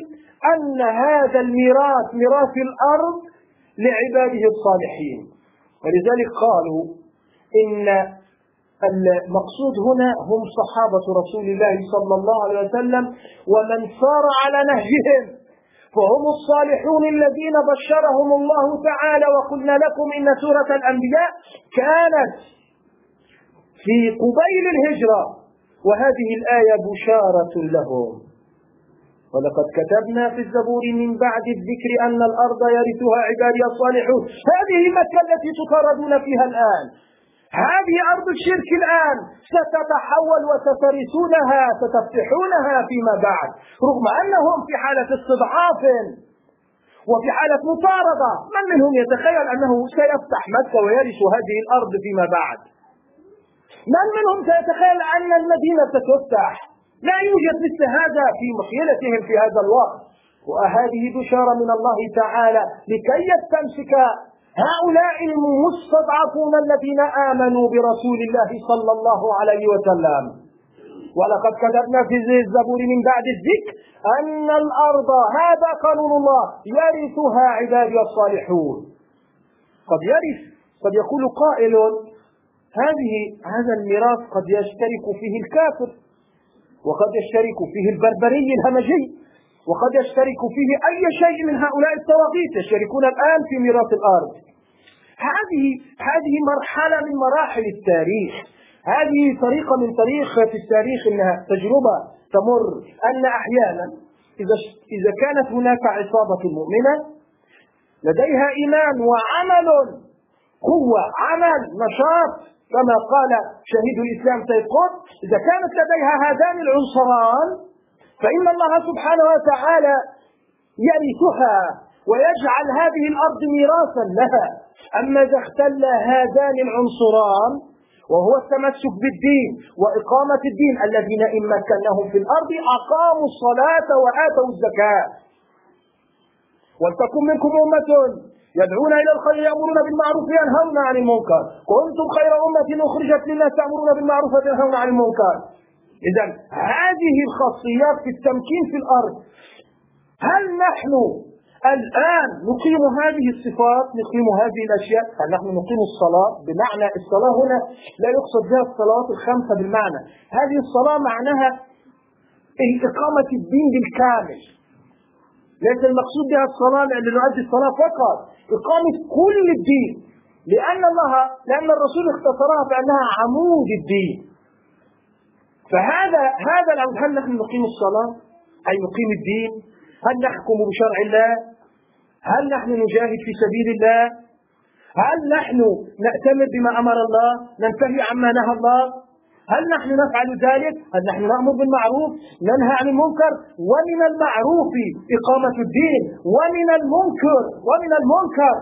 أن هذا الميراث ميراث الأرض لعباده الصالحين. ولذلك قالوا إن المقصود هنا هم صحابة رسول الله صلى الله عليه وسلم ومن سار على نهجهم. فهم الصالحون الذين بشرهم الله تعالى وقلنا لكم إن سورة الأنبياء كانت في قبيل الهجرة. وهذه الآية بشارة لهم. ولقد كتبنا في الزبور من بعد الذكر أن الأرض يرثها عبادي الصالحون. هذه مكة التي تطاردون فيها الآن. هذه أرض الشرك الآن. ستتحول وسترثونها ستفتحونها فيما بعد. رغم أنهم في حالة استضعاف وفي حالة مطاردة من منهم يتخيل أنه سيفتح مكة ويرث هذه الأرض فيما بعد؟ من منهم سيتخيل أن المدينة ستفتح؟ لا يوجد مثل هذا في مخيلتهم في هذا الوقت. وهذه بشارة من الله تعالى لكي يستمسك هؤلاء المستضعفون الذين آمنوا برسول الله صلى الله عليه وسلم. ولقد كتبنا في الزبور من بعد الذكر أن الأرض هذا قانون الله يرثها عبادي الصالحون. قد يرث قد يقول قائل هذه هذا الميراث قد يشترك فيه الكافر وقد يشترك فيه البربري الهمجي وقد يشترك فيه أي شيء من هؤلاء الطواغيت يشتركون الآن في ميراث الأرض. هذه هذه مرحلة من مراحل التاريخ. هذه طريقة من طريق في التاريخ إنها تجربة تمر أن أحيانا إذا إذا كانت هناك عصابة مؤمنة لديها إيمان وعمل قوة عمل نشاط كما قال شهيد الإسلام سيد قطب إذا كانت لديها هذان العنصران فإن الله سبحانه وتعالى يرثها ويجعل هذه الأرض ميراثا لها. أما إذا اختل هذان العنصران وهو التمسك بالدين وإقامة الدين الذين إن مكناهم في الأرض أقاموا الصلاة وآتوا الزكاة. ولتكن منكم أمة يدعون إلى الخير يأمرون بالمعروف وينهون عن المنكر. كنتم خير أمة أخرجت للناس تأمرون بالمعروف وتنهون عن المنكر. إذا هذه الخاصيات في التمكين في الأرض. هل نحن الآن نقيم هذه الصفات نقيم هذه الأشياء؟ نحن نقيم الصلاة؟ بمعنى الصلاة هنا لا يقصد بها الصلوات الخمسة بالمعنى. هذه الصلاة معناها إقامة الدين بالكامل. ليس المقصود بها الصلاة لأن نؤدي الصلاة فقط. إقامة كل الدين. لأن الله لأن الرسول اختصرها بأنها عمود الدين. فهذا هذا هل نحن نقيم الصلاة؟ أي نقيم الدين؟ هل نحكم بشرع الله؟ هل نحن نجاهد في سبيل الله؟ هل نحن نأتمر بما أمر الله؟ ننتهي عما نهى الله؟ هل نحن نفعل ذلك؟ هل نحن نأمر بالمعروف؟ ننهى عن المنكر؟ ومن المعروف إقامة الدين ومن المنكر ومن المنكر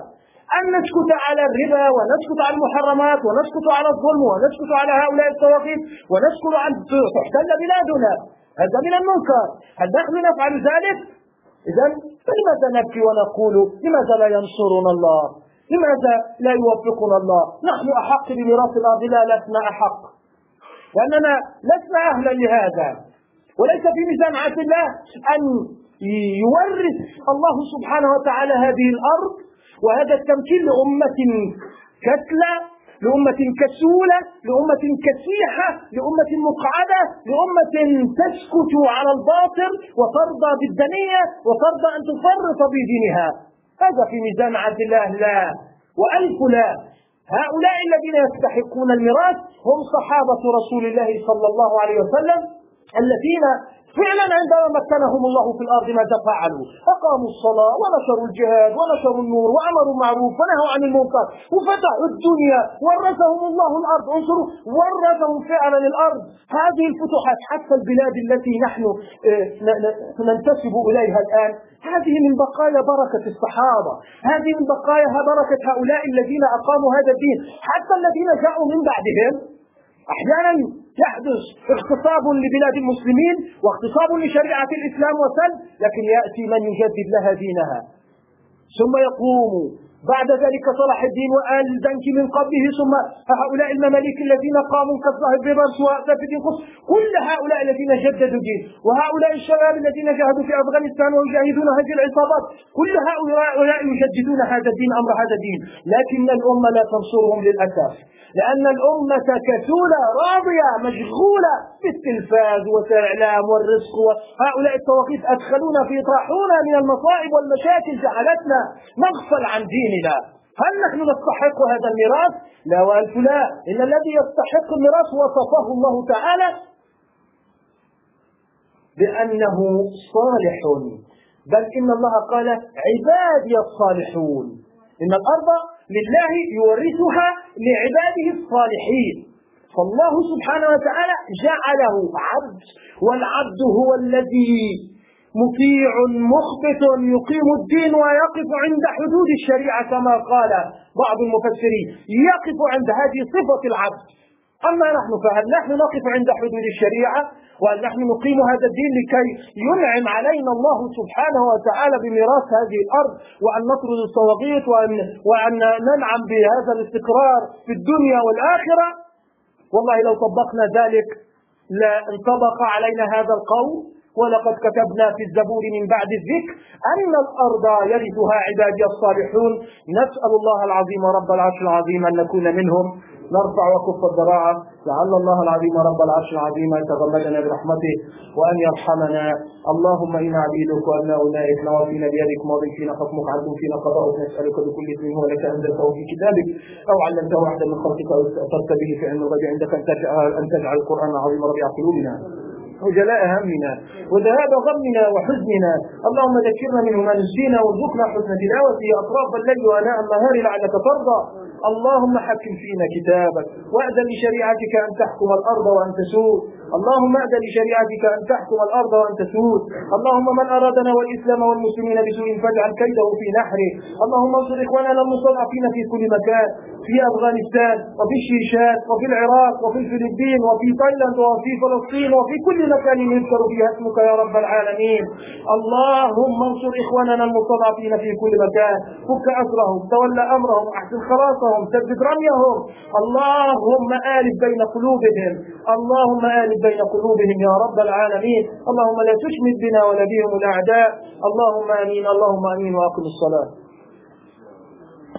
أن نسكت على الربا ونسكت على المحرمات ونسكت على الظلم ونسكت على هؤلاء الطواغيت ونسكت عن تحتل بلادنا. هذا من المنكر. هل نحن نفعل ذلك؟ إذا فلماذا نبكي ونقول لماذا لا ينصرنا الله؟ لماذا لا يوفقنا الله؟ نحن أحق بميراث الأرض؟ لا لسنا أحق. لأننا لسنا أهلا لهذا. وليس في ميزان عدل الله أن يورث الله سبحانه وتعالى هذه الأرض وهذا التمكين لأمة كتلة لأمة كسولة لأمة كسيحة لأمة مقعدة لأمة تسكت على الباطل وترضى بالدنية وترضى أن تفرط في دينها. هذا في ميزان عدل الله. لا. وألف لا. هؤلاء الذين يستحقون الميراث هم صحابة رسول الله صلى الله عليه وسلم الذين فعلا عندما مكنهم الله في الأرض ماذا فعلوا؟ أقاموا الصلاة ونشروا الجهاد ونشروا النور وأمروا بالمعروف ونهوا عن المنكر وفتحوا الدنيا ورثهم الله الأرض. انظروا ورثهم فعلا الأرض. هذه الفتوحات حتى البلاد التي نحن آه، ننتسب إليها الآن هذه من بقايا بركة الصحابة. هذه من بقايا بركة هؤلاء الذين أقاموا هذا الدين. حتى الذين جاءوا من بعدهم أحيانا يحدث اغتصاب لبلاد المسلمين واغتصاب لشريعة الإسلام وسلم لكن يأتي من يجدد لها دينها. ثم يقوم بعد ذلك صلاح الدين وآل البنك من قبله ثم هؤلاء المماليك الذين قاموا كالظاهر ببرس وسيف الدين قدس كل هؤلاء الذين جددوا الدين وهؤلاء الشباب الذين جاهدوا في أفغانستان ويجاهدون هذه العصابات كل هؤلاء يجددون هذا الدين أمر هذا الدين لكن الأمة لا تنصرهم للأسف لأن الأمة كسولة راضية مشغولة بالتلفاز والإعلام والرزق وهؤلاء الطواغيت أدخلونا في طاحونة من المصائب والمشاكل جعلتنا نغفل عن ديننا. هل نحن نستحق هذا الميراث؟ لا وألف لا. إن الذي يستحق الميراث وصفه الله تعالى بأنه صالح. بل إن الله قال عبادي الصالحون. إن الأرض لله يورثها لعباده الصالحين. فالله سبحانه وتعالى جعله عبد والعبد هو الذي مطيع مخبت يقيم الدين ويقف عند حدود الشريعة كما قال بعض المفسرين يقف عند هذه صفة العبد. أما نحن فهل نحن نقف عند حدود الشريعة؟ وهل نحن نقيم هذا الدين لكي ينعم علينا الله سبحانه وتعالى بميراث هذه الأرض وأن نطرد الصواغيط وأن, وأن ننعم بهذا الاستقرار في الدنيا والآخرة؟ والله لو طبقنا ذلك لانطبق علينا هذا القول. ولقد كتبنا في الزبور من بعد الذكر أن الأرض يرثها عبادي الصالحون. نسأل الله العظيم رب العرش العظيم أن نكون منهم. نرفع وكف الذراع لعل الله العظيم رب العرش العظيم أن يتغمدنا برحمته وأن يرحمنا. اللهم إنا عبيدك وأبناؤنائك نواصينا بيدك ماضي فينا حكمك عدل فينا قضاؤك نسألك بكل اسم هو لك أنزلته في كتابك. أو علمته أحدا من خلقك أو استأثرت به في علم الغيب. عندك أن تجعل القرآن العظيم ربيع قلوبنا. وجلاء همنا وذهاب غمنا وحزننا. اللهم ذكرنا منه ما نسينا وارزقنا حسن تلاوته أطراف الليل وأناء النهار لعلك ترضى. اللهم حكم فينا كتابك وأذن لشريعتك أن تحكم الأرض وأن تسود. اللهم أذن لشريعتك أن تحكم الأرض وأن تسود. اللهم من أرادنا والإسلام والمسلمين بسوء فاجعل كيده في نحره. اللهم انصر إخواننا المستضعفين في كل مكان في أفغانستان وفي الشيشان وفي العراق وفي الفلبين وفي تايلاند وفي فلسطين وفي كل مكان يذكر فيها اسمك يا رب العالمين. اللهم انصر إخواننا المستضعفين في كل مكان. فك أسرهم تولى أمرهم أحسن خلاصهم. ثبت رميهم اللهم آلف بين قلوبهم. اللهم آلف بين قلوبهم يا رب العالمين. اللهم لا تشمت بنا ولا بهم الأعداء. اللهم آمين اللهم آمين وأقم الصلاة.